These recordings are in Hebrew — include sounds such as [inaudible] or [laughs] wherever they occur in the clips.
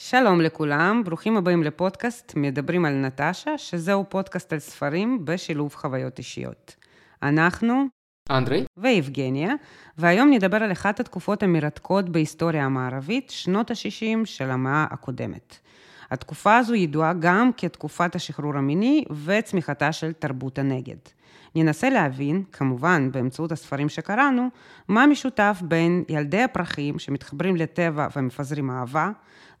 שלום לכולם, ברוכים הבאים לפודקאסט מדברים על נטשה, שזהו פודקאסט על ספרים בשילוב חוויות אישיות. אנחנו אנדרי ויבגניה, והיום נדבר על אחת התקופות המרתקות בהיסטוריה המערבית, שנות ה-60 של המאה הקודמת. התקופה הזו ידועה גם כתקופת השחרור המיני וצמיחתה של תרבות הנגד. ננסה להבין, כמובן באמצעות הספרים שקראנו, מה משותף בין ילדי הפרחים שמתחברים לטבע ומפזרים אהבה,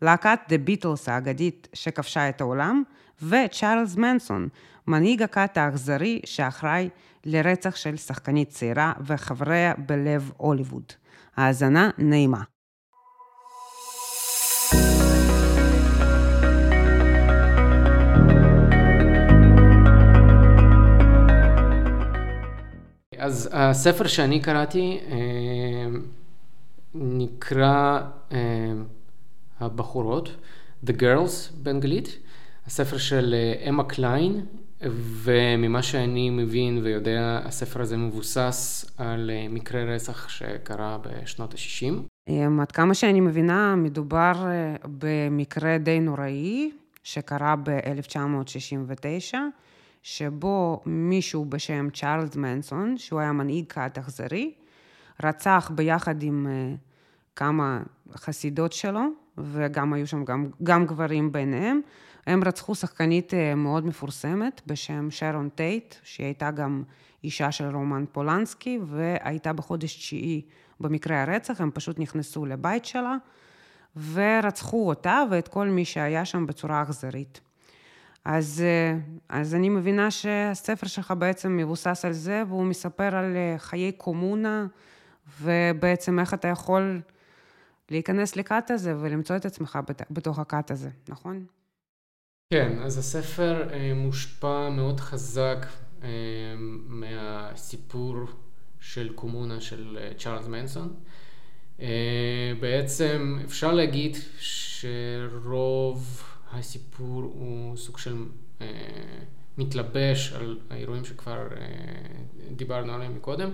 להקת The Beatles האגדית שכבשה את העולם, וצ'ארלס מנסון, מנהיג הכת האכזרי שאחראי לרצח של שחקנית צעירה וחבריה בלב הוליווד. האזנה נעימה. אז הספר שאני קראתי אה, נקרא אה, הבחורות, The Girls באנגלית, הספר של אה, אמה קליין, וממה שאני מבין ויודע, הספר הזה מבוסס על מקרה רצח שקרה בשנות ה-60. עד כמה שאני מבינה, מדובר במקרה די נוראי שקרה ב-1969. שבו מישהו בשם צ'ארלס מנסון, שהוא היה מנהיג כת אכזרי, רצח ביחד עם uh, כמה חסידות שלו, וגם היו שם גם, גם גברים ביניהם. הם רצחו שחקנית uh, מאוד מפורסמת בשם שרון טייט, שהיא הייתה גם אישה של רומן פולנסקי, והייתה בחודש תשיעי במקרה הרצח, הם פשוט נכנסו לבית שלה, ורצחו אותה ואת כל מי שהיה שם בצורה אכזרית. אז, אה, אז אני מבינה שהספר שלך בעצם מבוסס על זה, והוא מספר על אה, חיי קומונה, ובעצם איך אתה יכול להיכנס לכת הזה ולמצוא את עצמך בתוך הכת הזה, נכון? כן, אז הספר אה, מושפע מאוד חזק מהסיפור של קומונה של צ'ארלס מנסון. בעצם אפשר להגיד שרוב הסיפור הוא סוג של אה, מתלבש על האירועים שכבר אה, דיברנו עליהם מקודם.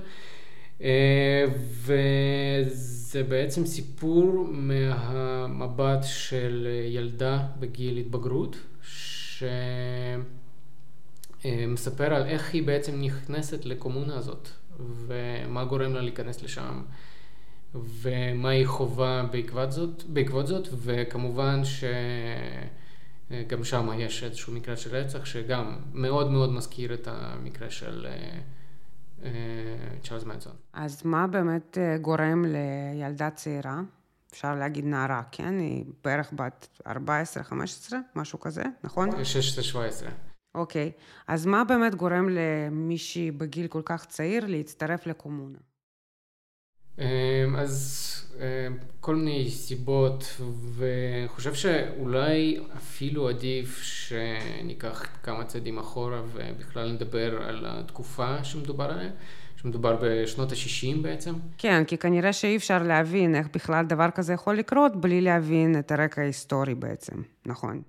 אה, וזה בעצם סיפור מהמבט של ילדה בגיל התבגרות, שמספר על איך היא בעצם נכנסת לקומונה הזאת, ומה גורם לה להיכנס לשם. ומה היא חווה בעקבות זאת, בעקבות זאת, וכמובן ש... גם שם יש איזשהו מקרה של רצח שגם מאוד מאוד מזכיר את המקרה של אה, אה, צ'ארלס מנסון. אז מה באמת אה, גורם לילדה צעירה, אפשר להגיד נערה, כן? היא בערך בת 14-15, משהו כזה, נכון? 16-17. אוקיי, אז מה באמת גורם למישהי בגיל כל כך צעיר להצטרף לקומונה? אז כל מיני סיבות, וחושב שאולי אפילו עדיף שניקח כמה צעדים אחורה ובכלל נדבר על התקופה שמדובר עליה. שמדובר בשנות ה-60 בעצם? כן, כי כנראה שאי אפשר להבין איך בכלל דבר כזה יכול לקרות בלי להבין את הרקע ההיסטורי בעצם, נכון?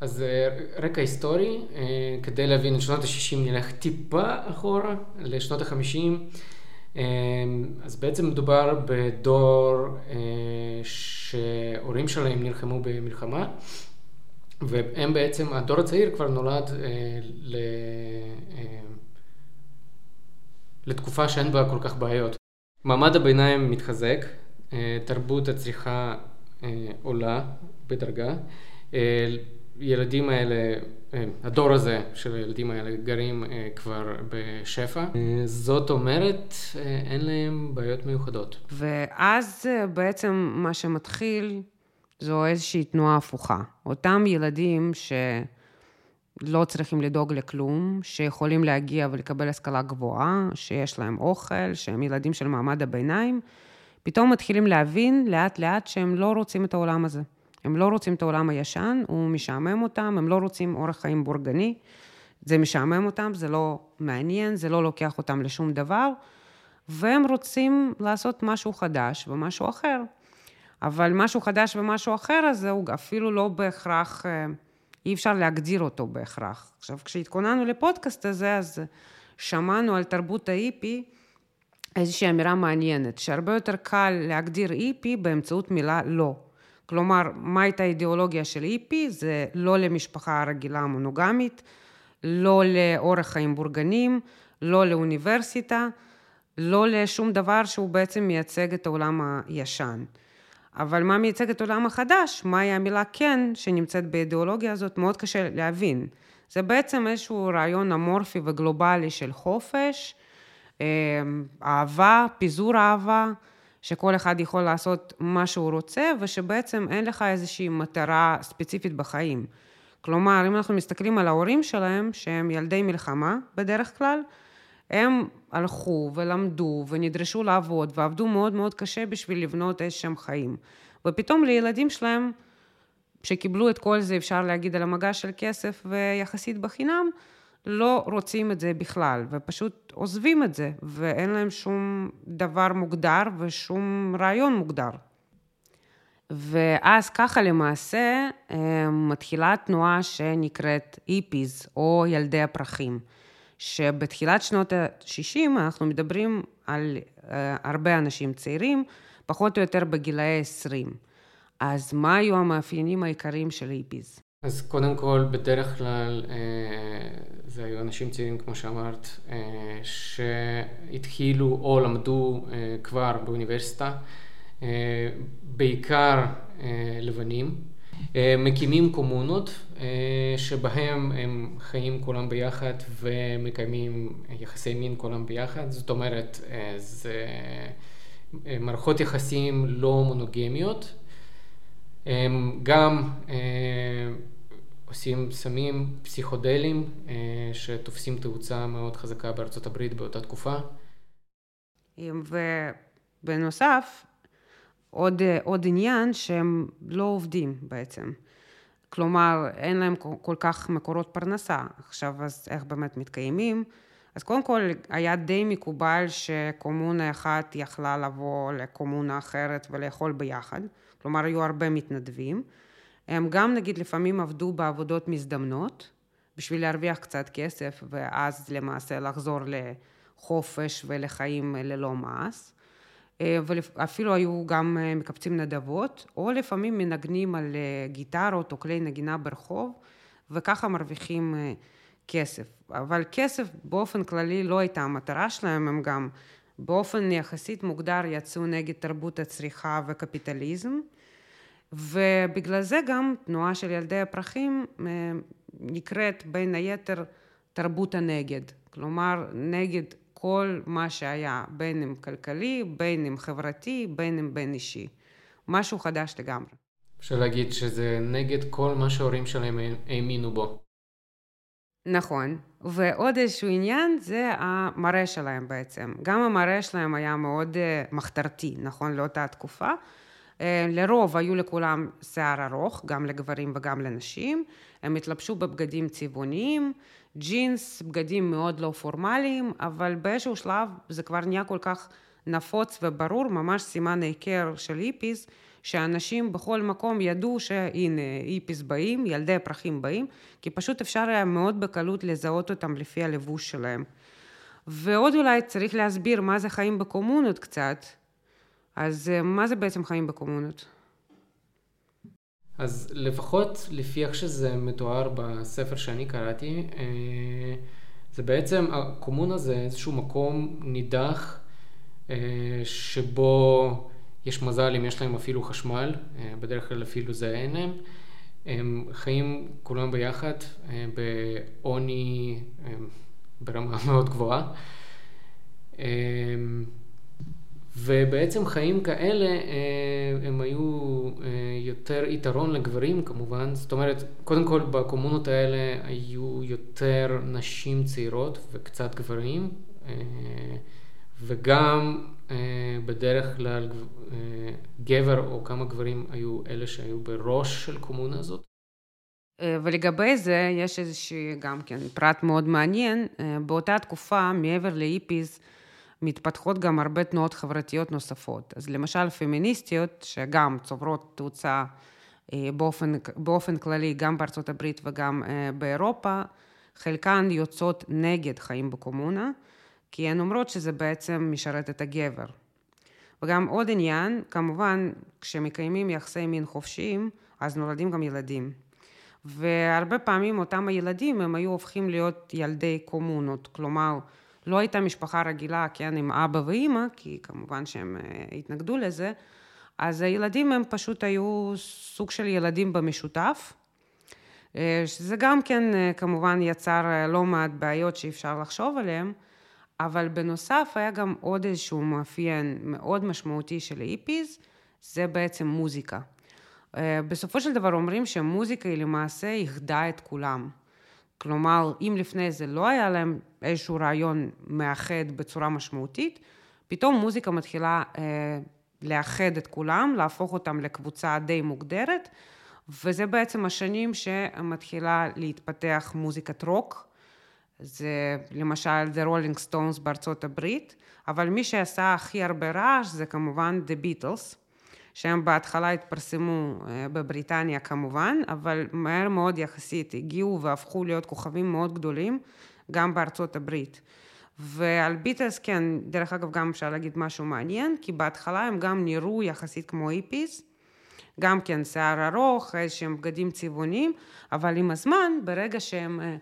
אז רקע היסטורי, כדי להבין את שנות ה-60 נלך טיפה אחורה, לשנות ה-50. אמ, אז בעצם מדובר בדור אה, שהורים שלהם נלחמו במלחמה, והם בעצם, הדור הצעיר כבר נולד אה, ל... אה, לתקופה שאין בה כל כך בעיות. מעמד הביניים מתחזק, תרבות הצריכה עולה בדרגה, ילדים האלה אה, הדור הזה של הילדים האלה גרים אה, כבר בשפע. אה, זאת אומרת, אין להם בעיות מיוחדות. ואז בעצם מה שמתחיל זו איזושהי תנועה הפוכה. אותם ילדים שלא צריכים לדאוג לכלום, שיכולים להגיע ולקבל השכלה גבוהה, שיש להם אוכל, שהם ילדים של מעמד הביניים, פתאום מתחילים להבין לאט לאט שהם לא רוצים את העולם הזה. הם לא רוצים את העולם הישן, הוא משעמם אותם, הם לא רוצים אורח חיים בורגני, זה משעמם אותם, זה לא מעניין, זה לא לוקח אותם לשום דבר, והם רוצים לעשות משהו חדש ומשהו אחר. אבל משהו חדש ומשהו אחר הזה הוא אפילו לא בהכרח, אה, אי אפשר להגדיר אותו בהכרח. עכשיו, כשהתכוננו לפודקאסט הזה, אז שמענו על תרבות האיפי, איזושהי אמירה מעניינת, שהרבה יותר קל להגדיר איפי באמצעות מילה לא. כלומר, מה הייתה האידיאולוגיה של היפי? זה לא למשפחה רגילה מונוגמית, לא לאורח חיים בורגנים, לא לאוניברסיטה, לא לשום דבר שהוא בעצם מייצג את העולם הישן. אבל מה מייצג את העולם החדש? מהי המילה כן שנמצאת באידיאולוגיה הזאת? מאוד קשה להבין. זה בעצם איזשהו רעיון אמורפי וגלובלי של חופש, אה, אהבה, פיזור אהבה, שכל אחד יכול לעשות מה שהוא רוצה, ושבעצם אין לך איזושהי מטרה ספציפית בחיים. כלומר, אם אנחנו מסתכלים על ההורים שלהם, שהם ילדי מלחמה בדרך כלל, הם הלכו ולמדו ונדרשו לעבוד ועבדו מאוד מאוד קשה בשביל לבנות איזשהם חיים. ופתאום לילדים שלהם, שקיבלו את כל זה, אפשר להגיד, על המגש של כסף ויחסית בחינם, לא רוצים את זה בכלל, ופשוט עוזבים את זה, ואין להם שום דבר מוגדר ושום רעיון מוגדר. ואז ככה למעשה אה, מתחילה תנועה שנקראת איפיז, או ילדי הפרחים, שבתחילת שנות ה-60 אנחנו מדברים על אה, הרבה אנשים צעירים, פחות או יותר בגילאי 20. אז מה היו המאפיינים העיקריים של איפיז? אז קודם כל, בדרך כלל אה, זה היו אנשים צעירים, כמו שאמרת, שהתחילו או למדו כבר באוניברסיטה. אה, בעיקר אה, לבנים, אה, מקימים קומונות שבהם הם חיים כולם ביחד ומקיימים יחסי מין כולם ביחד, זאת אומרת, זה מערכות יחסים לא מונוגמיות, הם גם עושים סמים פסיכודליים שתופסים תאוצה מאוד חזקה בארצות הברית באותה תקופה. ובנוסף, עוד, עוד עניין שהם לא עובדים בעצם. כלומר, אין להם כל כך מקורות פרנסה. עכשיו, אז איך באמת מתקיימים? אז קודם כל, היה די מקובל שקומונה אחת יכלה לבוא לקומונה אחרת ולאכול ביחד. כלומר, היו הרבה מתנדבים. הם גם, נגיד, לפעמים עבדו בעבודות מזדמנות, בשביל להרוויח קצת כסף, ואז למעשה לחזור לחופש ולחיים ללא מעש. אה, ואפילו היו גם אה, מקבצים נדבות, או לפעמים מנגנים על אה, גיטרות או כלי נגינה ברחוב, וככה מרוויחים כסף. אבל כסף באופן כללי לא הייתה המטרה שלהם, הם גם באופן יחסית מוגדר יצאו נגד תרבות הצריכה וקפיטליזם, ובגלל זה גם תנועה של ילדי הפרחים נקראת בין היתר תרבות הנגד, כלומר נגד כל מה שהיה, בין אם כלכלי, בין אם חברתי, בין אם בין אישי. משהו חדש לגמרי. אפשר להגיד שזה נגד כל מה שההורים שלהם האמינו בו. נכון, ועוד איזשהו עניין זה המראה שלהם בעצם. גם המראה שלהם היה מאוד אה, מחתרתי, נכון, לאותה תקופה. אה, לרוב היו לכולם שיער ארוך, גם לגברים וגם לנשים. הם התלבשו בבגדים צבעוניים, ג'ינס, בגדים מאוד לא פורמליים, אבל באיזשהו שלב זה כבר נהיה כל כך נפוץ וברור, ממש סימן היכר של היפיס, שאנשים בכל מקום ידעו שהנה היפיס באים, ילדי הפרחים באים, כי פשוט אפשר היה מאוד בקלות לזהות אותם לפי הלבוש שלהם. ועוד אולי צריך להסביר מה זה חיים בקומונות קצת. אז אה, מה זה בעצם חיים בקומונות? אז לפחות לפי איך שזה מתואר בספר שאני קראתי, אה, זה בעצם, הקומונה זה איזשהו מקום נידח אה, שבו יש מזל אם יש להם אפילו חשמל, בדרך כלל אפילו זה אין להם. הם חיים כולם ביחד בעוני ברמה [laughs] מאוד גבוהה. ובעצם חיים כאלה אה, הם היו אה, יותר יתרון לגברים כמובן, זאת אומרת, קודם כל בקומונות האלה היו יותר נשים צעירות וקצת גברים, אה, וגם בדרך כלל גבר או כמה גברים היו אלה שהיו בראש של קומונה הזאת. ולגבי זה יש איזושהי גם כן פרט מאוד מעניין, באותה תקופה מעבר לאיפיס מתפתחות גם הרבה תנועות חברתיות נוספות. אז למשל פמיניסטיות, שגם צוברות תאוצה אה, באופן, באופן כללי גם בארצות הברית וגם אה, באירופה, חלקן יוצאות נגד חיים בקומונה, כי הן אומרות שזה בעצם משרת את הגבר. וגם עוד עניין, כמובן, כשמקיימים יחסי מין חופשיים, אז נולדים גם ילדים. והרבה פעמים אותם הילדים הם היו הופכים להיות ילדי קומונות, כלומר לא הייתה משפחה רגילה, כן, עם אבא ואימא, כי כמובן שהם אה, התנגדו לזה, אז הילדים הם פשוט היו סוג של ילדים במשותף, אה, שזה גם כן אה, כמובן יצר לא מעט בעיות שאי אפשר לחשוב עליהן, אבל בנוסף היה גם עוד איזשהו מאפיין מאוד משמעותי של היפיז, זה בעצם מוזיקה. בסופו של דבר אומרים שמוזיקה היא למעשה איחדה את כולם. כלומר, אם לפני זה לא היה להם איזשהו רעיון מאחד בצורה משמעותית, פתאום מוזיקה מתחילה אה, לאחד את כולם, להפוך אותם לקבוצה די מוגדרת, וזה בעצם השנים שמתחילה להתפתח מוזיקת רוק. זה למשל The Rolling Stones בארצות הברית, אבל מי שעשה הכי הרבה רעש זה כמובן The Beatles. שהם בהתחלה התפרסמו אה, בבריטניה כמובן, אבל מהר מאוד יחסית הגיעו והפכו להיות כוכבים מאוד גדולים, גם בארצות הברית. ועל ביטלס כן, דרך אגב גם אפשר להגיד משהו מעניין, כי בהתחלה הם גם נראו יחסית כמו היפיס, גם כן שיער ארוך, איזשהם בגדים צבעוניים, אבל עם הזמן, ברגע שהם, אה,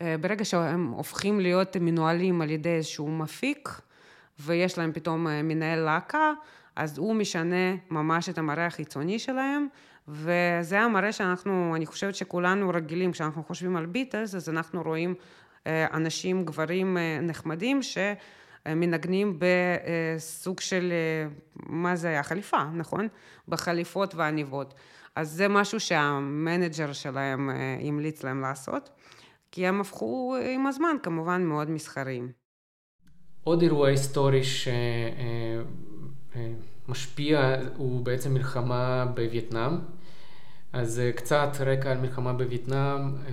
אה, ברגע שהם הופכים להיות מנוהלים על ידי איזשהו מפיק, ויש להם פתאום מנהל להקה, אז הוא משנה ממש את המראה החיצוני שלהם, וזה המראה שאנחנו, אני חושבת שכולנו רגילים, כשאנחנו חושבים על ביטלס, אז אנחנו רואים אה, אנשים, גברים אה, נחמדים, שמנגנים בסוג של, אה, מה זה היה? חליפה, נכון? בחליפות ועניבות. אז זה משהו שהמנג'ר שלהם המליץ להם לעשות, כי הם הפכו עם הזמן כמובן מאוד מסחריים. עוד אירוע היסטורי ש... משפיע הוא בעצם מלחמה בווייטנאם. אז אה, קצת רקע על מלחמה בווייטנאם, אה,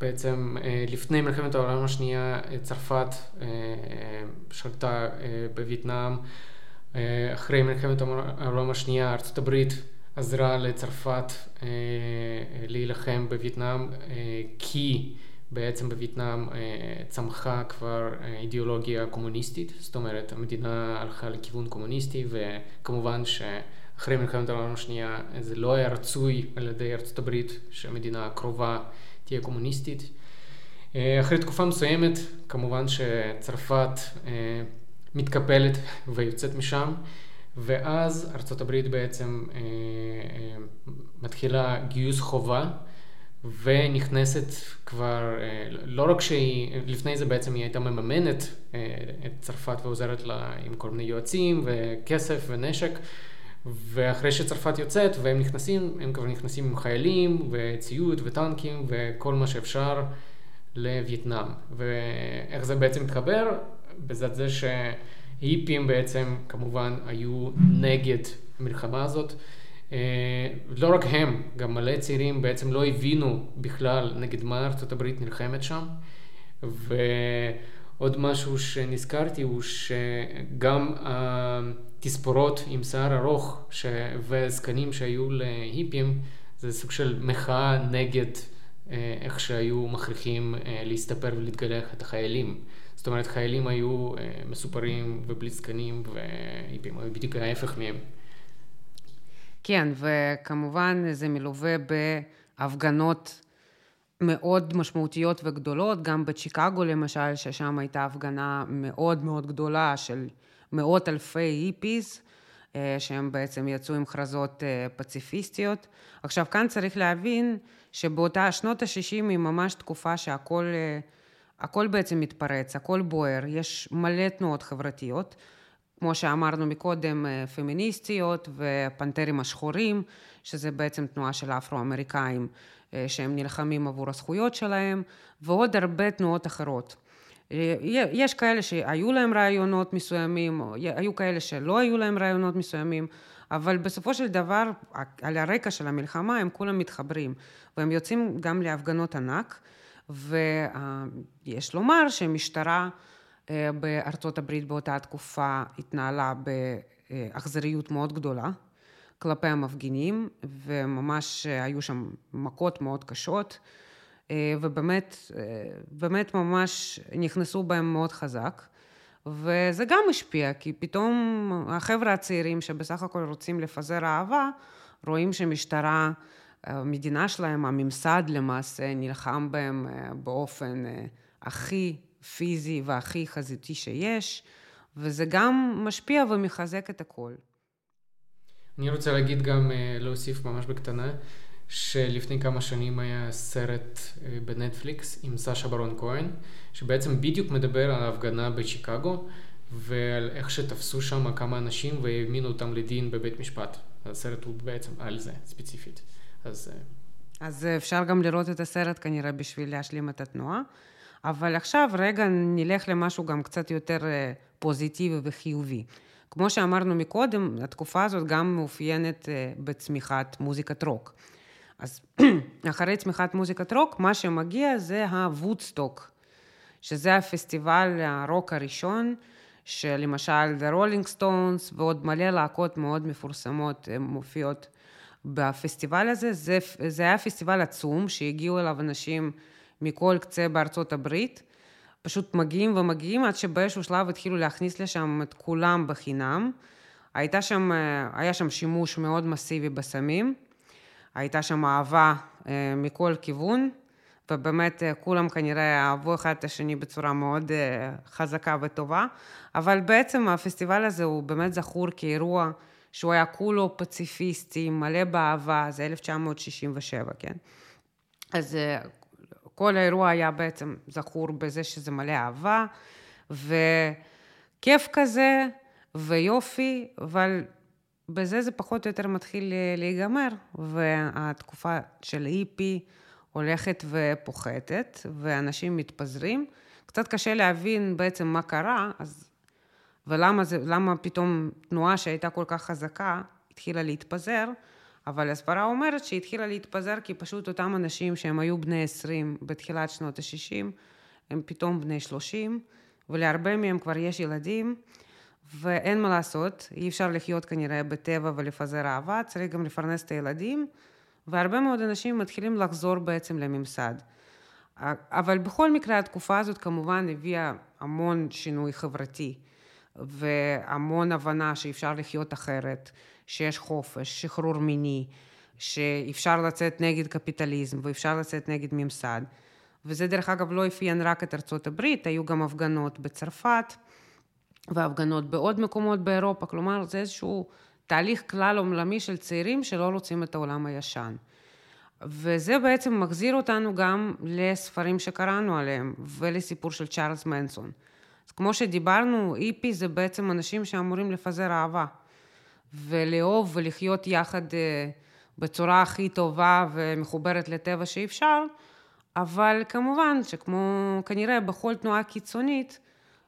בעצם אה, לפני מלחמת העולם השנייה צרפת שלטה בווייטנאם, אחרי מלחמת העולם השנייה ארצות הברית עזרה לצרפת להילחם בווייטנאם כי בעצם בווייטנאם אה, צמחה כבר אה, אידיאולוגיה קומוניסטית, זאת אומרת המדינה הלכה לכיוון קומוניסטי וכמובן שאחרי מלחמת העולם השנייה זה לא היה רצוי על ידי ארצות הברית שהמדינה הקרובה תהיה קומוניסטית. אה, אחרי תקופה מסוימת כמובן שצרפת מתקפלת [laughs] ויוצאת משם ואז ארצות הברית בעצם מתחילה גיוס חובה ונכנסת כבר, אה, לא רק שהיא, לפני זה בעצם היא הייתה מממנת אה, את צרפת ועוזרת לה עם כל מיני יועצים וכסף ונשק, ואחרי שצרפת יוצאת והם נכנסים, הם כבר נכנסים עם חיילים וציוד וטנקים וכל מה שאפשר לווייטנאם. ואיך זה בעצם מתחבר? בזאת זה שהיפים בעצם כמובן היו נגד המלחמה הזאת. אה, לא רק הם, גם מלא צעירים בעצם לא הבינו בכלל נגד מה ארצות הברית נלחמת שם. ועוד משהו שנזכרתי הוא שגם התספורות עם שיער ארוך ש... וזקנים שהיו להיפים זה סוג של מחאה נגד אה, איך שהיו מכריחים אה, להסתפר ולהתגלח את החיילים. זאת אומרת חיילים היו מסופרים ובלי זקנים והיפים היו בדיוק ההפך מהם. כן, וכמובן זה מלווה בהפגנות מאוד משמעותיות וגדולות, גם בצ'יקגו למשל, ששם הייתה הפגנה מאוד מאוד גדולה של מאות אלפי היפיס, אה, שהם בעצם יצאו עם כרזות אה, פציפיסטיות. עכשיו, כאן צריך להבין שבאותה שנות ה-60 היא ממש תקופה שהכל אה, הכל בעצם מתפרץ, הכל בוער, יש מלא תנועות חברתיות. כמו שאמרנו מקודם, אה, פמיניסטיות ופנתרים השחורים, שזה בעצם תנועה של האפרו-אמריקאים אה, שהם נלחמים עבור הזכויות שלהם, ועוד הרבה תנועות אחרות. אה, יש כאלה שהיו להם רעיונות מסוימים, היו כאלה שלא היו להם רעיונות מסוימים, אבל בסופו של דבר, על הרקע של המלחמה הם כולם מתחברים, והם יוצאים גם להפגנות ענק, ויש לומר שמשטרה בארצות הברית באותה תקופה התנהלה באכזריות מאוד גדולה כלפי המפגינים, וממש היו שם מכות מאוד קשות, אה, ובאמת, אה, באמת ממש נכנסו בהם מאוד חזק. וזה גם משפיע, כי פתאום החבר'ה הצעירים שבסך הכל רוצים לפזר אהבה, רואים שמשטרה, המדינה שלהם, הממסד למעשה, נלחם בהם אה, באופן אה, הכי פיזי והכי חזיתי שיש, וזה גם משפיע ומחזק את הכל. אני רוצה להגיד גם, אה, להוסיף ממש בקטנה, שלפני כמה שנים היה סרט בנטפליקס עם סאשה ברון כהן, שבעצם בדיוק מדבר על ההפגנה בשיקגו, ועל איך שתפסו שם כמה אנשים והאמינו אותם לדין בבית משפט. הסרט הוא בעצם על זה, ספציפית. אז... אה, אז אפשר גם לראות את הסרט כנראה בשביל להשלים את התנועה. אבל עכשיו רגע נלך למשהו גם קצת יותר אה, פוזיטיבי וחיובי. כמו שאמרנו מקודם, התקופה הזאת גם מאופיינת אה, בצמיחת מוזיקת רוק. אז [clears throat] אחרי צמיחת מוזיקת רוק, מה שמגיע זה הוודסטוק, שזה הפסטיבל הרוק הראשון, שלמשל The Rolling Stones ועוד מלא להקות מאוד מפורסמות מופיעות בפסטיבל הזה. זה, זה היה פסטיבל עצום, שהגיעו אליו אנשים מכל קצה בארצות הברית. פשוט מגיעים ומגיעים עד שבאיזשהו שלב התחילו להכניס לשם את כולם בחינם. הייתה שם, היה שם שימוש מאוד מסיבי בסמים, הייתה שם אהבה אה, מכל כיוון, ובאמת אה, כולם כנראה אהבו אחד את השני בצורה מאוד אה, חזקה וטובה, אבל בעצם הפסטיבל הזה הוא באמת זכור כאירוע שהוא היה כולו פציפיסטי, מלא באהבה, זה 1967, כן? אז אה, כל האירוע היה בעצם זכור בזה שזה מלא אהבה, וכיף כזה, ויופי, אבל בזה זה פחות או יותר מתחיל להיגמר, והתקופה של היפי הולכת ופוחתת, ואנשים מתפזרים. קצת קשה להבין בעצם מה קרה, אז ולמה זה, פתאום תנועה שהייתה כל כך חזקה התחילה להתפזר, אבל הסברה אומרת שהיא התחילה להתפזר כי פשוט אותם אנשים שהם היו בני 20 בתחילת שנות ה-60, הם פתאום בני 30, ולהרבה מהם כבר יש ילדים, ואין מה לעשות, אי אפשר לחיות כנראה בטבע ולפזר אהבה, צריך גם לפרנס את הילדים, והרבה מאוד אנשים מתחילים לחזור בעצם לממסד. אבל בכל מקרה התקופה הזאת כמובן הביאה המון שינוי חברתי. והמון הבנה שאפשר לחיות אחרת, שיש חופש, שחרור מיני, שאפשר לצאת נגד קפיטליזם ואפשר לצאת נגד ממסד. וזה דרך אגב לא אפיין רק את ארצות הברית, היו גם הפגנות בצרפת והפגנות בעוד מקומות באירופה, כלומר זה איזשהו תהליך כלל עולמי של צעירים שלא רוצים את העולם הישן. וזה בעצם מחזיר אותנו גם לספרים שקראנו עליהם ולסיפור של צ'ארלס מנסון. אז כמו שדיברנו, איפי זה בעצם אנשים שאמורים לפזר אהבה, ולאהוב ולחיות יחד אה, בצורה הכי טובה ומחוברת לטבע שאפשר, אבל כמובן שכמו כנראה בכל תנועה קיצונית,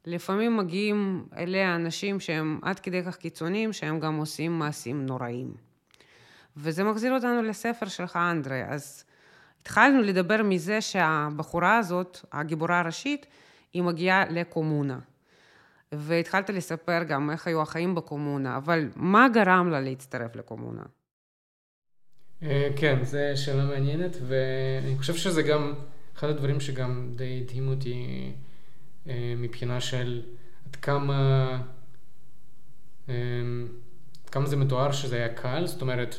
לפעמים מגיעים אליה אנשים שהם עד כדי כך קיצוניים, שהם גם עושים מעשים נוראים. וזה מחזיר אותנו לספר שלך, אנדרי. אז התחלנו לדבר מזה שהבחורה הזאת, הגיבורה הראשית, היא מגיעה לקומונה. והתחלת לספר גם איך היו החיים בקומונה, אבל מה גרם לה להצטרף לקומונה? אה, כן, זו שאלה מעניינת, ואני חושב שזה גם אחד הדברים שגם די הדהימו אותי אה, מבחינה של עד כמה, עד כמה זה מתואר שזה היה קל, זאת אומרת,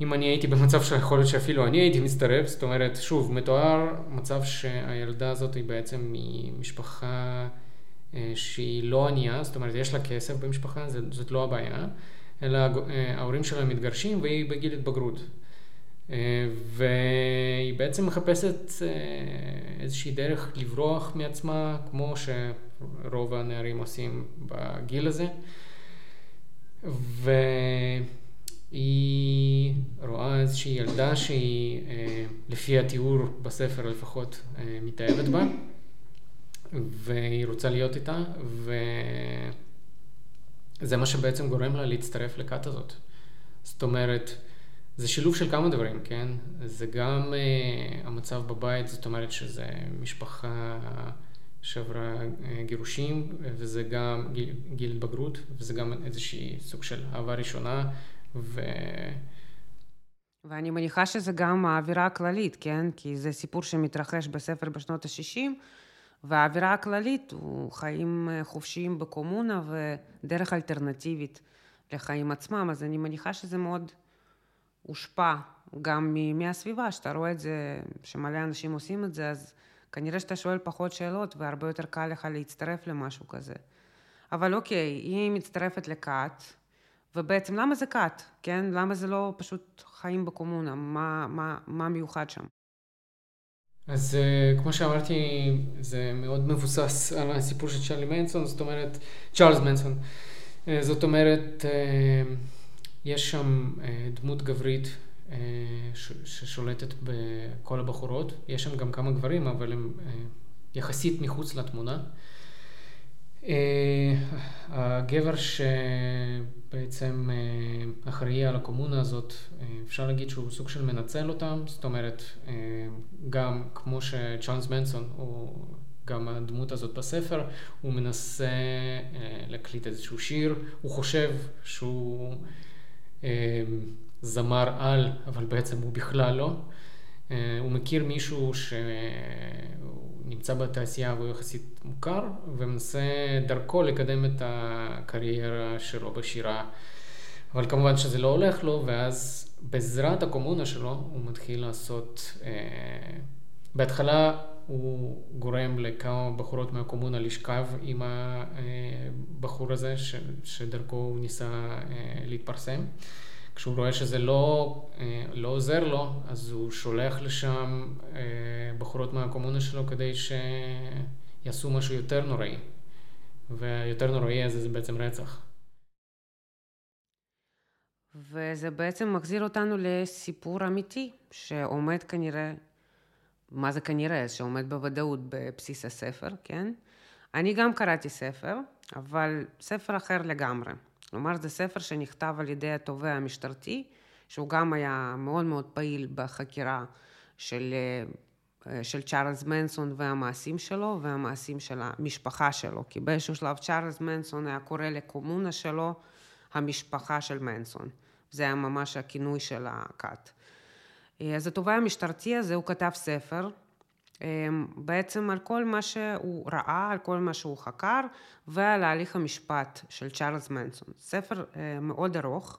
אם אני הייתי במצב שיכול להיות שאפילו אני הייתי מצטרף, זאת אומרת, שוב, מתואר מצב שהילדה הזאת היא בעצם ממשפחה שהיא לא ענייה, זאת אומרת, יש לה כסף במשפחה, זאת, זאת לא הבעיה, אלא אה, ההורים שלה מתגרשים והיא בגיל התבגרות. אה, והיא בעצם מחפשת איזושהי דרך לברוח מעצמה, כמו שרוב הנערים עושים בגיל הזה. ו... היא רואה איזושהי ילדה שהיא, אה, לפי התיאור בספר לפחות, אה, מתאהבת בה, והיא רוצה להיות איתה, וזה מה שבעצם גורם לה להצטרף לכת הזאת. זאת אומרת, זה שילוב של כמה דברים, כן? זה גם uh, המצב בבית, זאת אומרת שזה משפחה שעברה uh, גירושים, וזה גם גיל, גיל התבגרות, וזה גם איזושהי סוג של אהבה ראשונה, ו... ואני מניחה שזה גם האווירה הכללית, כן? כי זה סיפור שמתרחש בספר בשנות ה-60, והאווירה הכללית הוא חיים חופשיים בקומונה ודרך אלטרנטיבית לחיים עצמם, אז אני מניחה שזה מאוד הושפע גם מהסביבה, שאתה רואה את זה, שמלא אנשים עושים את זה, אז כנראה שאתה שואל פחות שאלות והרבה יותר קל לך להצטרף למשהו כזה. אבל אוקיי, היא מצטרפת לכת, ובעצם למה זה כת, כן? למה זה לא פשוט חיים בקומונה? מה, מה, מה מיוחד שם? אז uh, כמו שאמרתי, זה מאוד מבוסס על הסיפור של צ'ארלי מנסון, זאת אומרת, צ'ארלס מנסון. Uh, זאת אומרת, uh, יש שם דמות גברית ששולטת בכל הבחורות. יש שם גם כמה גברים, אבל הם יחסית מחוץ לתמונה. אה, הגבר שבעצם אה, אחראי על הקומונה הזאת, אה, אפשר להגיד שהוא סוג של מנצל אותם, זאת אומרת, גם כמו שצ'אנס מנסון, הוא גם הדמות הזאת בספר, הוא מנסה להקליט איזשהו שיר, הוא חושב שהוא זמר על, אבל בעצם הוא בכלל לא. הוא מכיר מישהו שהוא נמצא בתעשייה והוא יחסית מוכר, ומנסה דרכו לקדם את הקריירה שלו בשירה. אבל כמובן שזה לא הולך לו, ואז בעזרת הקומונה שלו הוא מתחיל לעשות... אה, בהתחלה הוא גורם לכמה בחורות מהקומונה לשכב עם הבחור הזה, ש, שדרכו הוא ניסה אה, להתפרסם. כשהוא רואה שזה לא, אה, לא עוזר לו, אז הוא שולח לשם אה, בחורות מהקומונה שלו כדי שיעשו משהו יותר נוראי. והיותר נוראי הזה זה בעצם רצח. וזה בעצם מחזיר אותנו לסיפור אמיתי, שעומד כנראה, מה זה כנראה? שעומד בוודאות בבסיס הספר, כן? אני גם קראתי ספר, אבל ספר אחר לגמרי. כלומר, זה ספר שנכתב על ידי התובע המשטרתי, שהוא גם היה מאוד מאוד פעיל בחקירה של, אה, של צ'ארלס מנסון והמעשים שלו והמעשים של המשפחה שלו, כי באיזשהו שלב צ'ארלס מנסון היה קורא לקומונה שלו המשפחה של מנסון. זה היה ממש הכינוי של הכת. אה, אז התובע המשטרתי הזה, הוא כתב ספר בעצם על כל מה שהוא ראה, על כל מה שהוא חקר ועל ההליך המשפט של צ'ארלס מנסון. ספר אה, מאוד ארוך,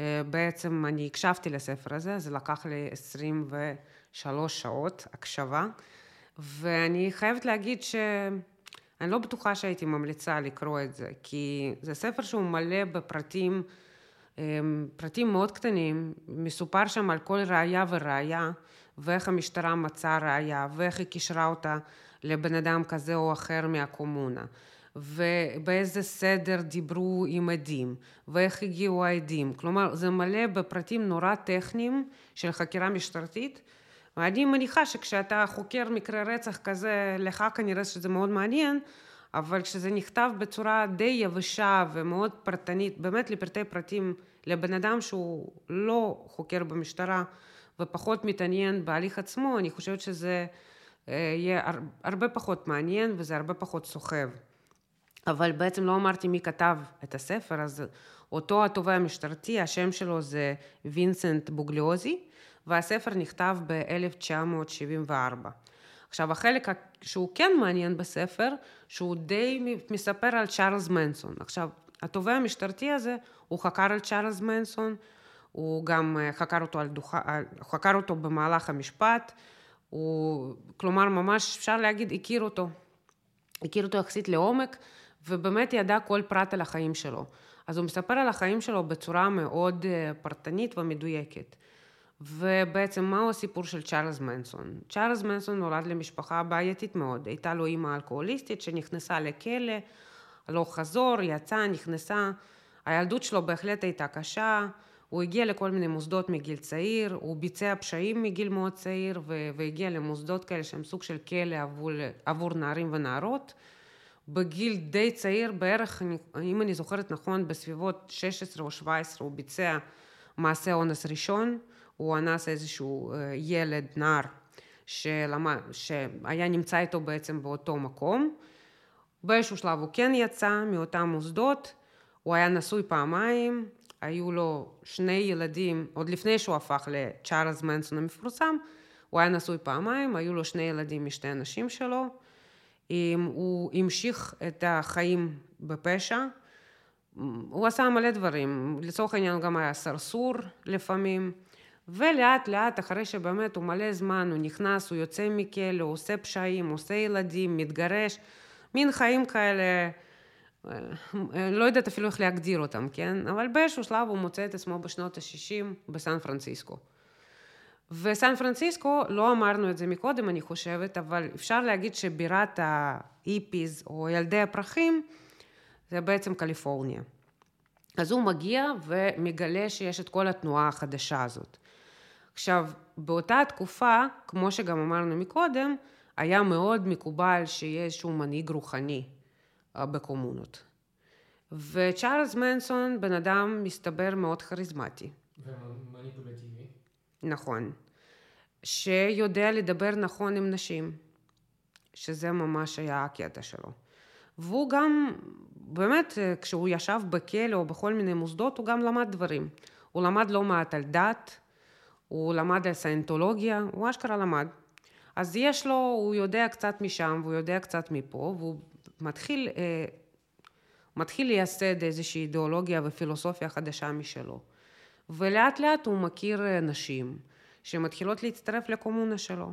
אה, בעצם אני הקשבתי לספר הזה, זה לקח לי 23 שעות הקשבה, ואני חייבת להגיד שאני לא בטוחה שהייתי ממליצה לקרוא את זה, כי זה ספר שהוא מלא בפרטים, אמ, פרטים מאוד קטנים, מסופר שם על כל ראייה וראייה. ואיך המשטרה מצאה ראייה, ואיך היא קישרה אותה לבן אדם כזה או אחר מהקומונה, ובאיזה סדר דיברו עם עדים, ואיך הגיעו העדים. כלומר, זה מלא בפרטים נורא טכניים של חקירה משטרתית. ואני מניחה שכשאתה חוקר מקרה רצח כזה, לך כנראה שזה מאוד מעניין, אבל כשזה נכתב בצורה די יבשה ומאוד פרטנית, באמת לפרטי פרטים, לבן אדם שהוא לא חוקר במשטרה, ופחות מתעניין בהליך עצמו, אני חושבת שזה אה, יהיה הרבה פחות מעניין וזה הרבה פחות סוחב. אבל בעצם לא אמרתי מי כתב את הספר, אז אותו התובע המשטרתי, השם שלו זה וינסנט בוגליוזי, והספר נכתב ב-1974. עכשיו, החלק שהוא כן מעניין בספר, שהוא די מספר על צ'ארלס מנסון. עכשיו, התובע המשטרתי הזה, הוא חקר על צ'ארלס מנסון, הוא גם אה, חקר אותו, על דוח... חקר אותו במהלך המשפט, הוא, כלומר ממש אפשר להגיד הכיר אותו, הכיר אותו יחסית לעומק, ובאמת ידע כל פרט על החיים שלו. אז הוא מספר על החיים שלו בצורה מאוד אה, פרטנית ומדויקת. ובעצם מהו הסיפור של צ'ארלס מנסון? צ'ארלס מנסון נולד למשפחה בעייתית מאוד, הייתה לו אימא אלכוהוליסטית שנכנסה לכלא, לא חזור, יצאה, נכנסה, הילדות שלו בהחלט הייתה קשה, הוא הגיע לכל מיני מוסדות מגיל צעיר, הוא ביצע פשעים מגיל מאוד צעיר והגיע למוסדות כאלה שהם סוג של כלא עבור, עבור נערים ונערות. בגיל די צעיר, בערך, אם אני זוכרת נכון, בסביבות 16 או 17 הוא ביצע מעשה אונס ראשון, הוא אנס איזשהו אה, ילד, נער, שלמה, שהיה נמצא איתו בעצם באותו מקום. באיזשהו שלב הוא כן יצא מאותם מוסדות, הוא היה נשוי פעמיים, היו לו שני ילדים, עוד לפני שהוא הפך לצ'ארלס מנסון המפורסם, הוא היה נשוי פעמיים, היו לו שני ילדים משתי הנשים שלו. הוא המשיך את החיים בפשע, הוא עשה מלא דברים, לצורך העניין גם היה סרסור לפעמים, ולאט לאט אחרי שבאמת הוא מלא זמן, הוא נכנס, הוא יוצא מכלא, הוא עושה פשעים, עושה ילדים, מתגרש, מין חיים כאלה, לא יודעת אפילו איך להגדיר אותם, כן? אבל באיזשהו שלב הוא מוצא את עצמו בשנות ה-60 בסן פרנסיסקו. וסן פרנסיסקו, לא אמרנו את זה מקודם, אני חושבת, אבל אפשר להגיד שבירת האיפיז או ילדי הפרחים, זה בעצם קליפורניה. אז הוא מגיע ומגלה שיש את כל התנועה החדשה הזאת. עכשיו, באותה תקופה, כמו שגם אמרנו מקודם, היה מאוד מקובל שיהיה איזשהו מנהיג רוחני אה, בקומונות. וצ'ארלס מנסון, בן אדם מסתבר מאוד כריזמטי. ומניפולטיבי. נכון. שיודע לדבר נכון עם נשים, שזה ממש היה הקטע שלו. והוא גם, באמת, כשהוא ישב בכלא או בכל מיני מוסדות, הוא גם למד דברים. הוא למד לא מעט על דת, הוא למד על סיינטולוגיה, הוא אשכרה למד. אז יש לו, הוא יודע קצת משם והוא יודע קצת מפה, והוא מתחיל, אה, מתחיל לייסד איזושהי אידיאולוגיה ופילוסופיה חדשה משלו. ולאט לאט הוא מכיר אה, נשים שמתחילות להצטרף לקומונה שלו.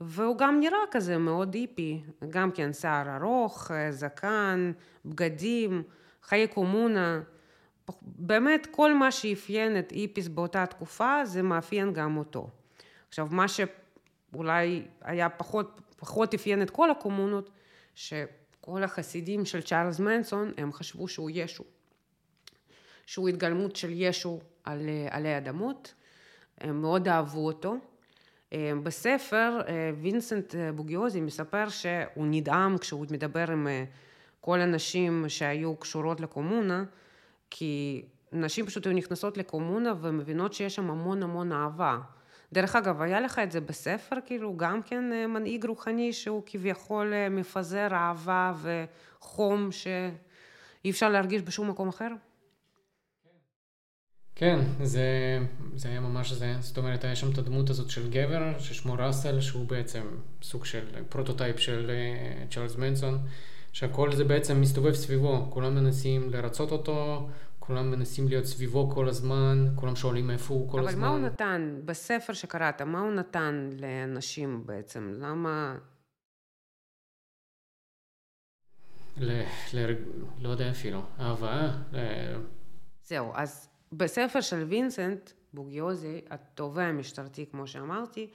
והוא גם נראה כזה מאוד היפי, גם כן שיער ארוך, אה, זקן, בגדים, חיי קומונה. באמת כל מה שאפיין את היפיס באותה תקופה זה מאפיין גם אותו. עכשיו מה שאולי היה פחות, פחות אפיין את כל הקומונות, שכל החסידים של צ'ארלס מנסון הם חשבו שהוא ישו. שהוא התגלמות של ישו על, עלי אדמות, הם מאוד אהבו אותו. בספר וינסנט בוגיוזי מספר שהוא נדהם כשהוא מדבר עם כל הנשים שהיו קשורות לקומונה, כי נשים פשוט היו נכנסות לקומונה ומבינות שיש שם המון המון אהבה. דרך אגב, היה לך את זה בספר, כאילו, גם כן מנהיג רוחני שהוא כביכול מפזר אהבה וחום שאי אפשר להרגיש בשום מקום אחר? כן, זה, זה היה ממש זה. זאת אומרת, היה שם את הדמות הזאת של גבר, ששמו ראסל, שהוא בעצם סוג של prototype של אה, צ'ארלס מנסון, שהכל זה בעצם מסתובב סביבו. כולם מנסים לרצות אותו, כולם מנסים להיות סביבו כל הזמן, כולם שואלים איפה הוא כל אבל הזמן. אבל מה הוא נתן, בספר שקראת, מה הוא נתן לאנשים בעצם? למה... ל... ל... לא יודע אפילו, אהבה. ל... זהו, אז בספר של וינסנט בוגיוזי, התובע המשטרתי, כמו שאמרתי,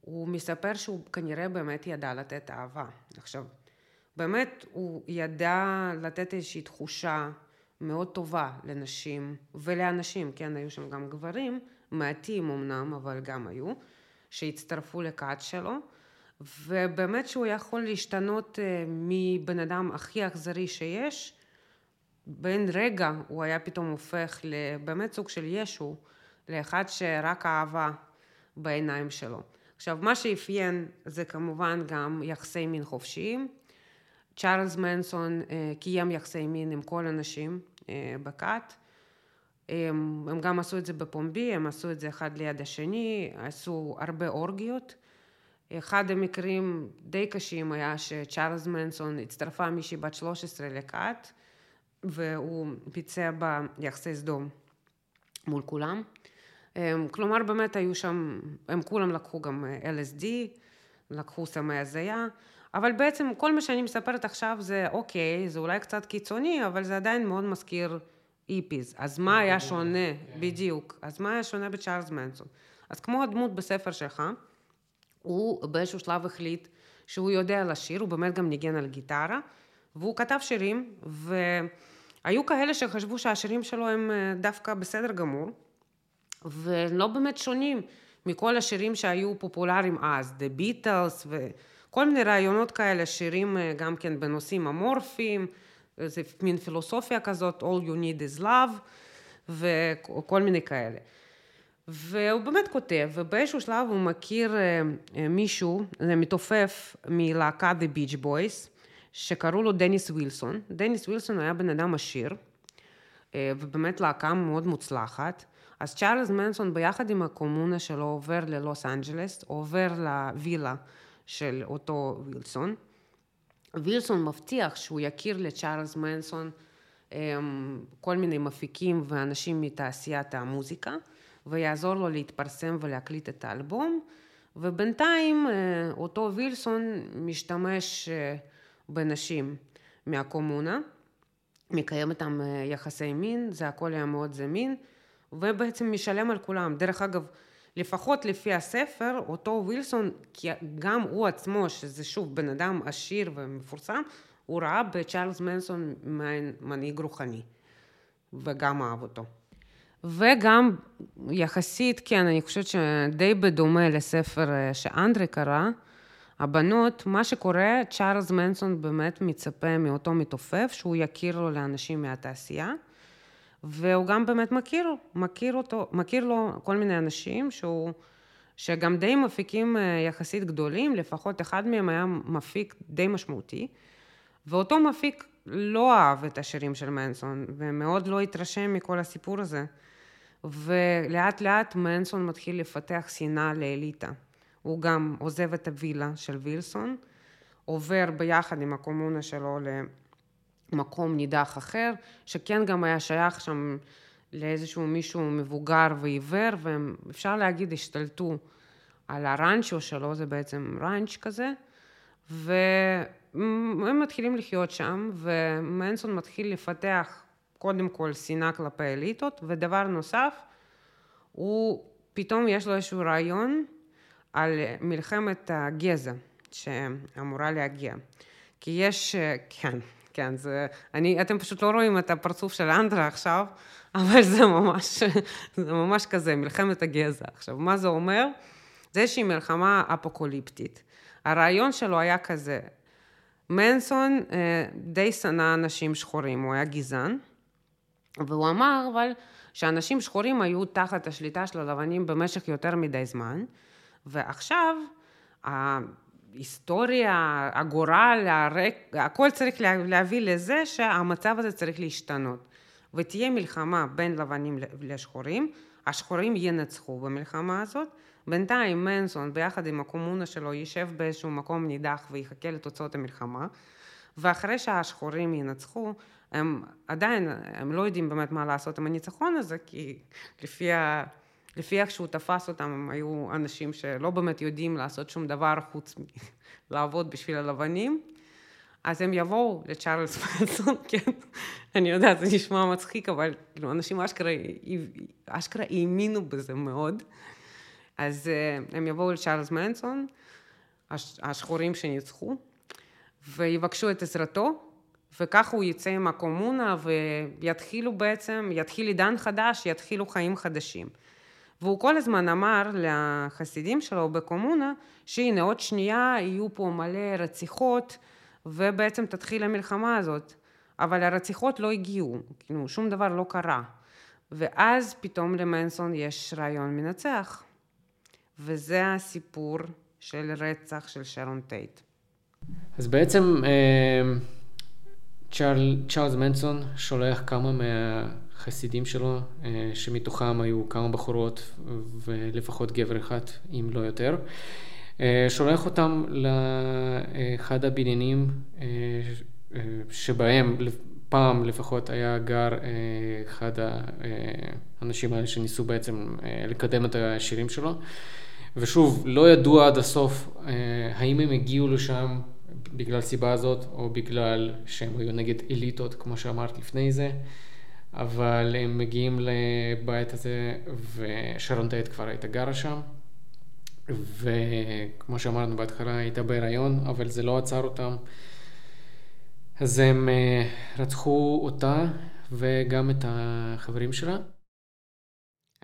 הוא מספר שהוא כנראה באמת ידע לתת אהבה. עכשיו, באמת הוא ידע לתת איזושהי תחושה מאוד טובה לנשים ולאנשים, כן, היו שם גם גברים, מעטים אמנם, אבל גם היו, שהצטרפו לכת שלו, ובאמת שהוא יכול להשתנות אה, מבן אדם הכי אכזרי שיש, בן רגע הוא היה פתאום הופך לבאמת סוג של ישו, לאחד שרק אהבה בעיניים שלו. עכשיו, מה שאפיין זה כמובן גם יחסי מין חופשיים. צ'ארלס מנסון אה, קיים יחסי מין עם כל הנשים בכת. הם, הם גם עשו את זה בפומבי, הם עשו את זה אחד ליד השני, עשו הרבה אורגיות. אחד המקרים די קשים היה שצ'ארלס מנסון הצטרפה מישהי בת 13 לכת, והוא ביצע בה יחסי סדום מול כולם. כלומר, באמת היו שם, הם כולם לקחו גם LSD, לקחו סמי הזיה, אבל בעצם כל מה שאני מספרת עכשיו זה אוקיי, זה אולי קצת קיצוני, אבל זה עדיין מאוד מזכיר איפיז. אז מה היה שונה, כן. בדיוק, אז מה היה שונה בצ'ארלס מנסון? אז כמו הדמות בספר שלך, הוא באיזשהו שלב החליט שהוא יודע לשיר, הוא באמת גם ניגן על גיטרה, והוא כתב שירים, והיו כאלה שחשבו שהשירים שלו הם אה, דווקא בסדר גמור, ולא באמת שונים מכל השירים שהיו פופולריים אז, The Beatles וכל מיני רעיונות כאלה, שירים אה, גם כן בנושאים אמורפיים, זה מין פילוסופיה כזאת, All you need is love, וכל מיני כאלה. והוא באמת כותב, ובאיזשהו שלב הוא מכיר אה, מישהו, זה מתופף מלהקה The Beach Boys, שקראו לו דניס ווילסון. דניס ווילסון היה בן אדם עשיר, אה, ובאמת להקה מאוד מוצלחת. אז צ'ארלס מנסון ביחד עם הקומונה שלו עובר ללוס אנג'לס, עובר לווילה של אותו ווילסון, וילסון מבטיח שהוא יכיר לצ'ארלס מנסון כל מיני מפיקים ואנשים מתעשיית המוזיקה, ויעזור לו להתפרסם ולהקליט את האלבום, ובינתיים אותו וילסון משתמש בנשים מהקומונה, מקיים איתם יחסי מין, זה הכל היה מאוד זמין, ובעצם משלם על כולם. דרך אגב, לפחות לפי הספר, אותו וילסון, כי גם הוא עצמו, שזה שוב בן אדם עשיר ומפורסם, הוא ראה בצ'ארלס מנסון מנהיג רוחני, וגם אהב אותו. וגם יחסית, כן, אני חושבת שדי בדומה לספר שאנדרי קרא, הבנות, מה שקורה, צ'ארלס מנסון באמת מצפה מאותו מתופף שהוא יכיר לו לאנשים מהתעשייה, והוא גם באמת מכיר, מכיר אותו, מכיר לו כל מיני אנשים שהוא, שגם די מפיקים יחסית גדולים, לפחות אחד מהם היה מפיק די משמעותי, ואותו מפיק לא אהב את השירים של מנסון, ומאוד לא התרשם מכל הסיפור הזה. ולאט לאט מנסון מתחיל לפתח שנאה לאליטה. הוא גם עוזב את הווילה של וילסון, עובר ביחד עם הקומונה שלו למקום נידח אחר, שכן גם היה שייך שם לאיזשהו מישהו מבוגר ועיוור, ואפשר להגיד השתלטו על הראנצ'ו שלו, זה בעצם ראנץ' כזה, והם מתחילים לחיות שם, ומנסון מתחיל לפתח קודם כל שנאה כלפי אליטות, ודבר נוסף, הוא פתאום יש לו איזשהו רעיון על מלחמת הגזע שאמורה להגיע. כי יש, כן, כן, זה, אני, אתם פשוט לא רואים את הפרצוף של אנדרה עכשיו, אבל זה ממש, זה ממש כזה, מלחמת הגזע. עכשיו, מה זה אומר? זה איזושהי מלחמה אפוקוליפטית. הרעיון שלו היה כזה, מנסון די שנא אנשים שחורים, הוא היה גזען, והוא אמר, אבל שאנשים שחורים היו תחת השליטה של הלבנים במשך יותר מדי זמן, ועכשיו ההיסטוריה, הגורל, הרק, הכל צריך להביא לזה שהמצב הזה צריך להשתנות. ותהיה מלחמה בין לבנים לשחורים, השחורים ינצחו במלחמה הזאת, בינתיים מנסון ביחד עם הקומונה שלו יישב באיזשהו מקום נידח ויחכה לתוצאות המלחמה, ואחרי שהשחורים ינצחו, הם עדיין, הם לא יודעים באמת מה לעשות עם הניצחון הזה, כי לפי, ה, לפי איך שהוא תפס אותם, הם היו אנשים שלא באמת יודעים לעשות שום דבר חוץ מלעבוד בשביל הלבנים. אז הם יבואו לצ'ארלס מנסון, [laughs] כן, אני יודעת, זה נשמע מצחיק, אבל כאילו, אנשים אשכרה, אשכרה האמינו בזה מאוד. אז הם יבואו לצ'ארלס מנסון, השחורים שניצחו, ויבקשו את עזרתו, וככה הוא יצא עם הקומונה ויתחילו בעצם, יתחיל עידן חדש, יתחילו חיים חדשים. והוא כל הזמן אמר לחסידים שלו בקומונה, שהנה עוד שנייה יהיו פה מלא רציחות ובעצם תתחיל המלחמה הזאת. אבל הרציחות לא הגיעו, כאילו שום דבר לא קרה. ואז פתאום למנסון יש רעיון מנצח. וזה הסיפור של רצח של שרון טייט. אז בעצם צ'ארל, צ'ארלס מנסון שולח כמה מהחסידים שלו, אה, שמתוכם היו כמה בחורות ולפחות גבר אחד, אם לא יותר. אה, שולח אותם לאחד הבניינים אה, שבהם פעם לפחות היה גר אחד האנשים האלה שניסו בעצם לקדם את השירים שלו. ושוב, לא ידוע עד הסוף האם הם הגיעו לשם בגלל סיבה הזאת, או בגלל שהם היו נגד אליטות, כמו שאמרת לפני זה, אבל הם מגיעים לבית הזה, ושרון טייט כבר הייתה גרה שם, וכמו שאמרנו בהתחלה, הייתה בהיריון, אבל זה לא עצר אותם. אז הם אה, רצחו אותה וגם את החברים שלה.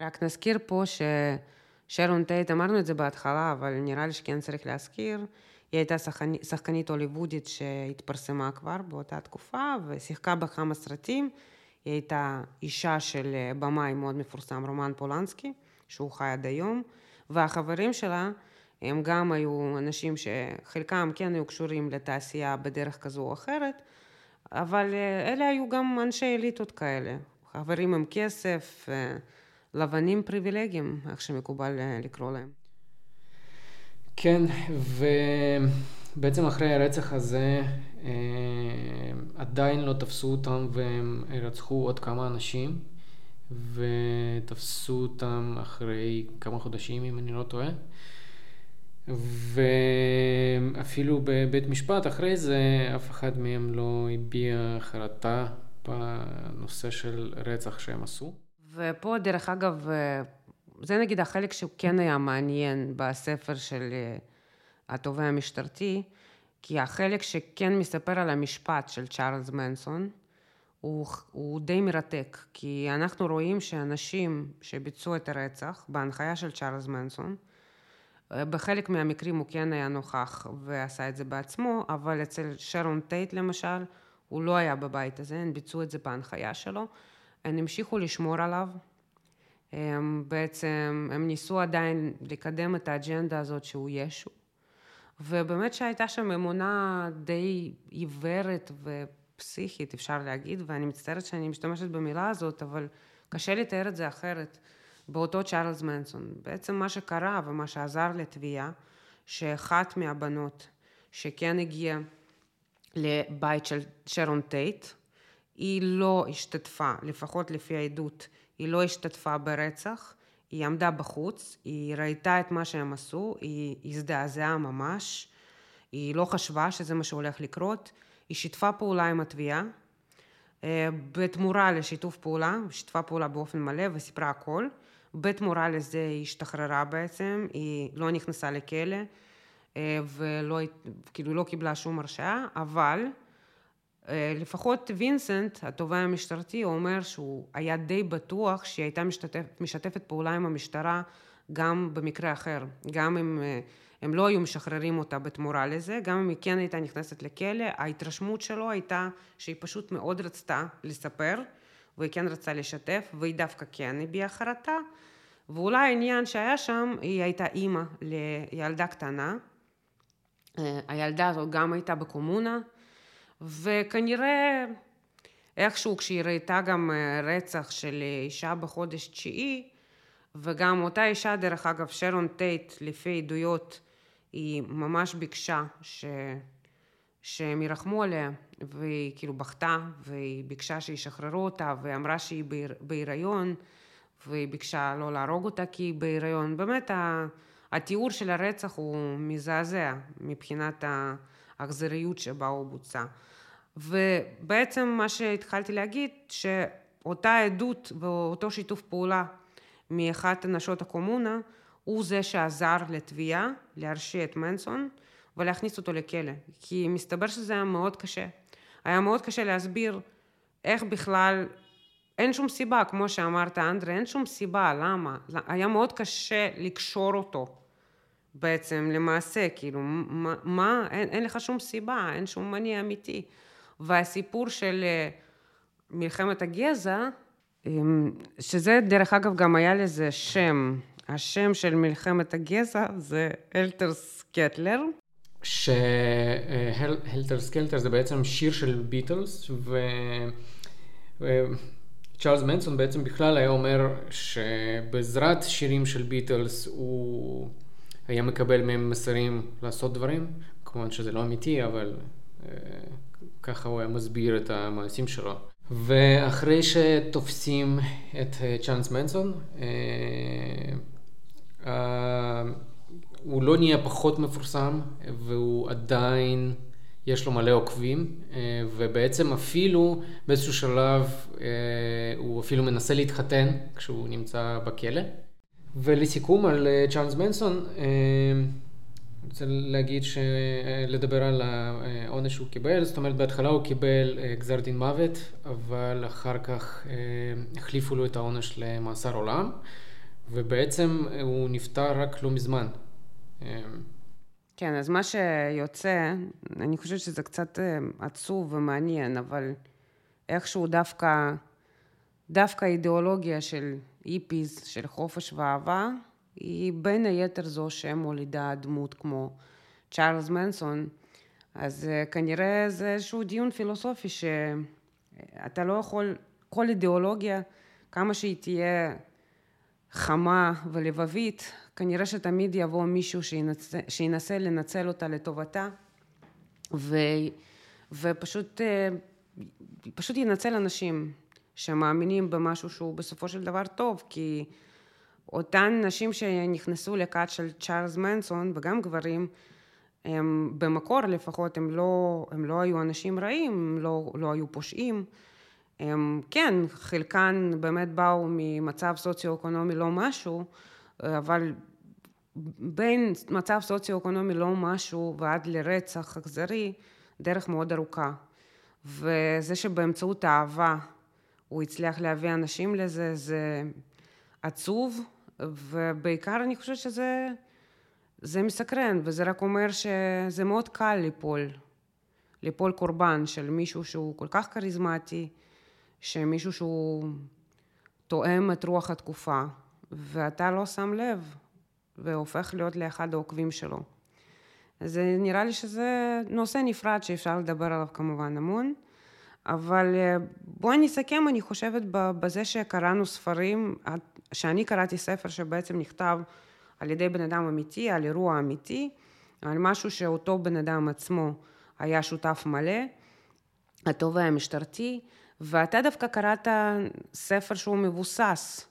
רק נזכיר פה ששרון טייט, אמרנו את זה בהתחלה, אבל נראה לי שכן צריך להזכיר, היא הייתה שחקנית, שחקנית הוליוודית שהתפרסמה כבר באותה תקופה ושיחקה בכמה סרטים. היא הייתה אישה של במאי מאוד מפורסם, רומן פולנסקי, שהוא חי עד היום, והחברים שלה הם גם היו אנשים שחלקם כן היו קשורים לתעשייה בדרך כזו או אחרת, אבל אלה היו גם אנשי אליטות כאלה, חברים עם כסף, לבנים פריבילגיים, איך שמקובל לקרוא להם. כן, בעצם אחרי הרצח הזה אה, עדיין לא תפסו אותם והם רצחו עוד כמה אנשים ותפסו אותם אחרי כמה חודשים אם אני לא טועה. ואפילו בבית משפט אחרי זה אף אחד מהם לא הביע חרטה בנושא של רצח שהם עשו. ופה דרך אגב, זה נגיד החלק שכן היה מעניין בספר של אה, התובע המשטרתי, כי החלק שכן מספר על המשפט של צ'ארלס מנסון, הוא, הוא די מרתק, כי אנחנו רואים שאנשים שביצעו את הרצח בהנחיה של צ'ארלס מנסון, בחלק מהמקרים הוא כן היה נוכח ועשה את זה בעצמו, אבל אצל שרון טייט למשל, הוא לא היה בבית הזה, הם ביצעו את זה בהנחיה שלו, הם המשיכו לשמור עליו, הם בעצם, הם ניסו עדיין לקדם את האג'נדה הזאת שהוא ישו, ובאמת שהייתה שם אמונה די עיוורת ופסיכית, אפשר להגיד, ואני מצטערת שאני משתמשת במילה הזאת, אבל קשה לתאר את זה אחרת. באותו צ'ארלס מנסון. בעצם מה שקרה ומה שעזר לתביעה, שאחת מהבנות שכן הגיעה לבית של שרון טייט, היא לא השתתפה, לפחות לפי העדות, היא לא השתתפה ברצח, היא עמדה בחוץ, היא ראיתה את מה שהם עשו, היא הזדעזעה ממש, היא לא חשבה שזה מה שהולך לקרות, היא שיתפה פעולה עם התביעה, אה, בתמורה לשיתוף פעולה, שיתפה פעולה באופן מלא וסיפרה הכל. בתמורה לזה היא השתחררה בעצם, היא לא נכנסה לכלא אה, ולא, כאילו לא קיבלה שום הרשעה, אבל לפחות וינסנט, התובע המשטרתי, אומר שהוא היה די בטוח שהיא הייתה משתתף, משתפת פעולה עם המשטרה גם במקרה אחר, גם אם אה, הם לא היו משחררים אותה בתמורה לזה, גם אם היא כן הייתה נכנסת לכלא, ההתרשמות שלו הייתה שהיא פשוט מאוד רצתה לספר והיא כן רצתה לשתף, והיא דווקא כן הביעה חרטה, ואולי העניין שהיה שם, היא הייתה אימא לילדה קטנה, אה, הילדה הזאת גם הייתה בקומונה, וכנראה איכשהו כשהיא ראיתה גם אה, רצח של אישה בחודש תשיעי, וגם אותה אישה, דרך אגב, שרון טייט, לפי עדויות, היא ממש ביקשה ש... שהם ירחמו עליה, והיא כאילו בכתה, והיא ביקשה שישחררו אותה, ואמרה שהיא בהיריון, והיא ביקשה לא להרוג אותה כי היא בהיריון. באמת, התיאור של הרצח הוא מזעזע מבחינת האכזריות שבה הוא בוצע. ובעצם מה שהתחלתי להגיד, שאותה עדות ואותו שיתוף פעולה מאחת נשות הקומונה, הוא זה שעזר לתביעה להרשיע את מנסון ולהכניס אותו לכלא. כי מסתבר שזה היה מאוד קשה. היה מאוד קשה להסביר איך בכלל, אין שום סיבה, כמו שאמרת אנדרי, אין שום סיבה, למה? היה מאוד קשה לקשור אותו בעצם, למעשה, כאילו, מה, מה אין, אין לך שום סיבה, אין שום מניע אמיתי. והסיפור של אה, מלחמת הגזע, אמ, שזה דרך אגב גם היה לזה שם, השם של מלחמת הגזע זה אלתרס קטלר, שהלטר סקלטר זה בעצם שיר של ביטלס, וצ'ארלס מנסון בעצם בכלל היה אומר שבעזרת שירים של ביטלס הוא היה מקבל מהם מסרים לעשות דברים, כמובן שזה לא אמיתי, אבל אה, ככה הוא היה מסביר את המעשים שלו. ואחרי שתופסים את אה, צ'ארלס מנסון, אה, הוא לא נהיה פחות מפורסם, והוא עדיין, יש לו מלא עוקבים, ובעצם אפילו באיזשהו שלב הוא אפילו מנסה להתחתן כשהוא נמצא בכלא. ולסיכום על אה, צ'ארלס מנסון, אני רוצה להגיד, לדבר על העונש שהוא קיבל, זאת אומרת בהתחלה הוא קיבל גזר דין מוות, אבל אחר כך החליפו לו את העונש למאסר עולם, ובעצם הוא נפטר רק לא מזמן, אמ, כן, אז מה שיוצא, אני חושבת שזה קצת אה, עצוב ומעניין, אבל איכשהו דווקא, דווקא אידיאולוגיה של איפיז, של חופש ואהבה, היא בין היתר זו שמולידה דמות כמו צ'ארלס מנסון, אז אה, כנראה זה איזשהו דיון פילוסופי שאתה לא יכול, כל אידיאולוגיה, כמה שהיא תהיה חמה ולבבית, כנראה שתמיד יבוא מישהו שינסה, שינסה לנצל אותה לטובתה, ו, ופשוט פשוט ינצל אנשים שמאמינים במשהו שהוא בסופו של דבר טוב, כי אותן נשים שנכנסו לכת של צ'ארלס מנסון, וגם גברים, הם במקור לפחות, הם לא, הם לא היו אנשים רעים, הם לא, לא היו פושעים. הם, כן, חלקן באמת באו ממצב סוציו-אקונומי לא משהו, אבל בין מצב סוציו-אקונומי לא משהו ועד לרצח אכזרי, דרך מאוד ארוכה. וזה שבאמצעות אהבה הוא הצליח להביא אנשים לזה, זה עצוב, ובעיקר אני חושבת שזה זה מסקרן, וזה רק אומר שזה מאוד קל ליפול, ליפול קורבן של מישהו שהוא כל כך כריזמטי, שמישהו שהוא תואם את רוח התקופה, ואתה לא שם לב, והופך להיות לאחד העוקבים שלו. אז נראה לי שזה נושא נפרד שאפשר לדבר עליו כמובן המון, אבל אה, בואי נסכם, אני חושבת, בזה שקראנו ספרים, שאני קראתי ספר שבעצם נכתב על ידי בן אדם אמיתי, על אירוע אמיתי, על משהו שאותו בן אדם עצמו היה שותף מלא, התובע המשטרתי, ואתה דווקא קראת ספר שהוא מבוסס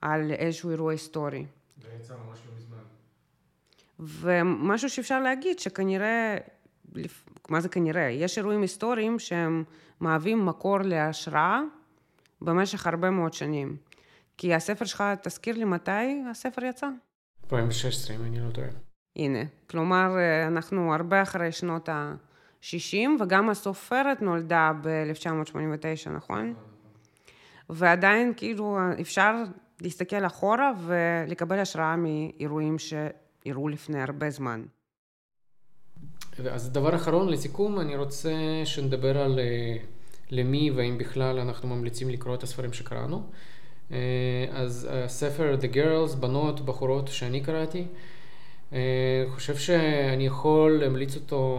על איזשהו אירוע היסטורי. זה יצא ממש לא מזמן. ומשהו שאפשר להגיד שכנראה, מה זה כנראה? יש אירועים היסטוריים שהם מהווים מקור להשראה במשך הרבה מאוד שנים. כי הספר שלך, תזכיר לי מתי הספר יצא? 2016, אם אני לא טועה. הנה, כלומר, אנחנו הרבה אחרי שנות ה-60, וגם הסופרת נולדה ב-1989, נכון? ועדיין, כאילו, אפשר להסתכל אחורה ולקבל השראה מאירועים שאירעו לפני הרבה זמן. אז דבר אחרון, לסיכום, אני רוצה שנדבר על אה, למי והאם בכלל אנחנו ממליצים לקרוא את הספרים שקראנו. אה, אז הספר The Girls, בנות, בחורות, שאני קראתי, אה, חושב שאני יכול להמליץ אותו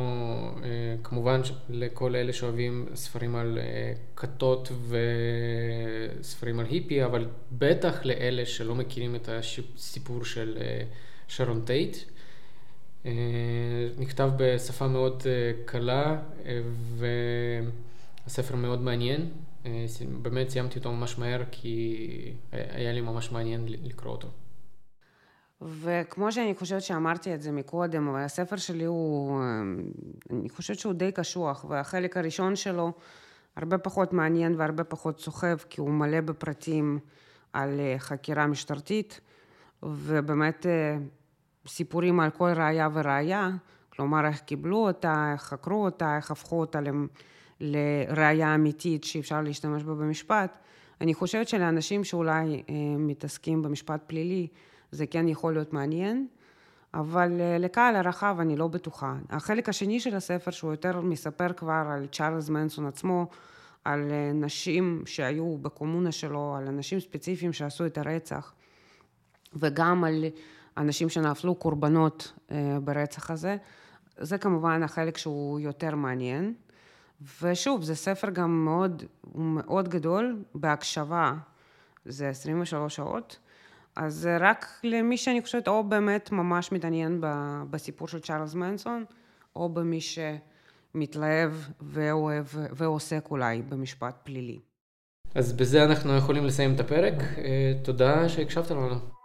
כמובן לכל אלה שאוהבים ספרים על כתות וספרים על היפי, אבל בטח לאלה שלא מכירים את הסיפור של שרון טייט. נכתב בשפה מאוד קלה והספר מאוד מעניין. באמת סיימתי אותו ממש מהר כי היה לי ממש מעניין לקרוא אותו. וכמו שאני חושבת שאמרתי את זה מקודם, אבל הספר שלי הוא, אני חושבת שהוא די קשוח, והחלק הראשון שלו הרבה פחות מעניין והרבה פחות סוחב, כי הוא מלא בפרטים על חקירה משטרתית, ובאמת סיפורים על כל ראייה וראייה, כלומר איך קיבלו אותה, איך חקרו אותה, איך הפכו אותה לראייה אמיתית שאפשר להשתמש בה במשפט. אני חושבת שלאנשים שאולי אה, מתעסקים במשפט פלילי, זה כן יכול להיות מעניין, אבל אה, לקהל הרחב אני לא בטוחה. החלק השני של הספר, שהוא יותר מספר כבר על צ'ארלס מנסון עצמו, על אה, נשים שהיו בקומונה שלו, על אנשים ספציפיים שעשו את הרצח, וגם על אנשים שנפלו קורבנות אה, ברצח הזה. זה כמובן החלק שהוא יותר מעניין. ושוב, זה ספר גם מאוד, מאוד גדול, בהקשבה, זה 23 שעות. אז רק למי שאני חושבת, או באמת ממש מתעניין בסיפור של צ'ארלס מנסון, או במי שמתלהב ואוהב ועוסק אולי במשפט פלילי. אז בזה אנחנו יכולים לסיים את הפרק. אה, תודה שהקשבת לנו.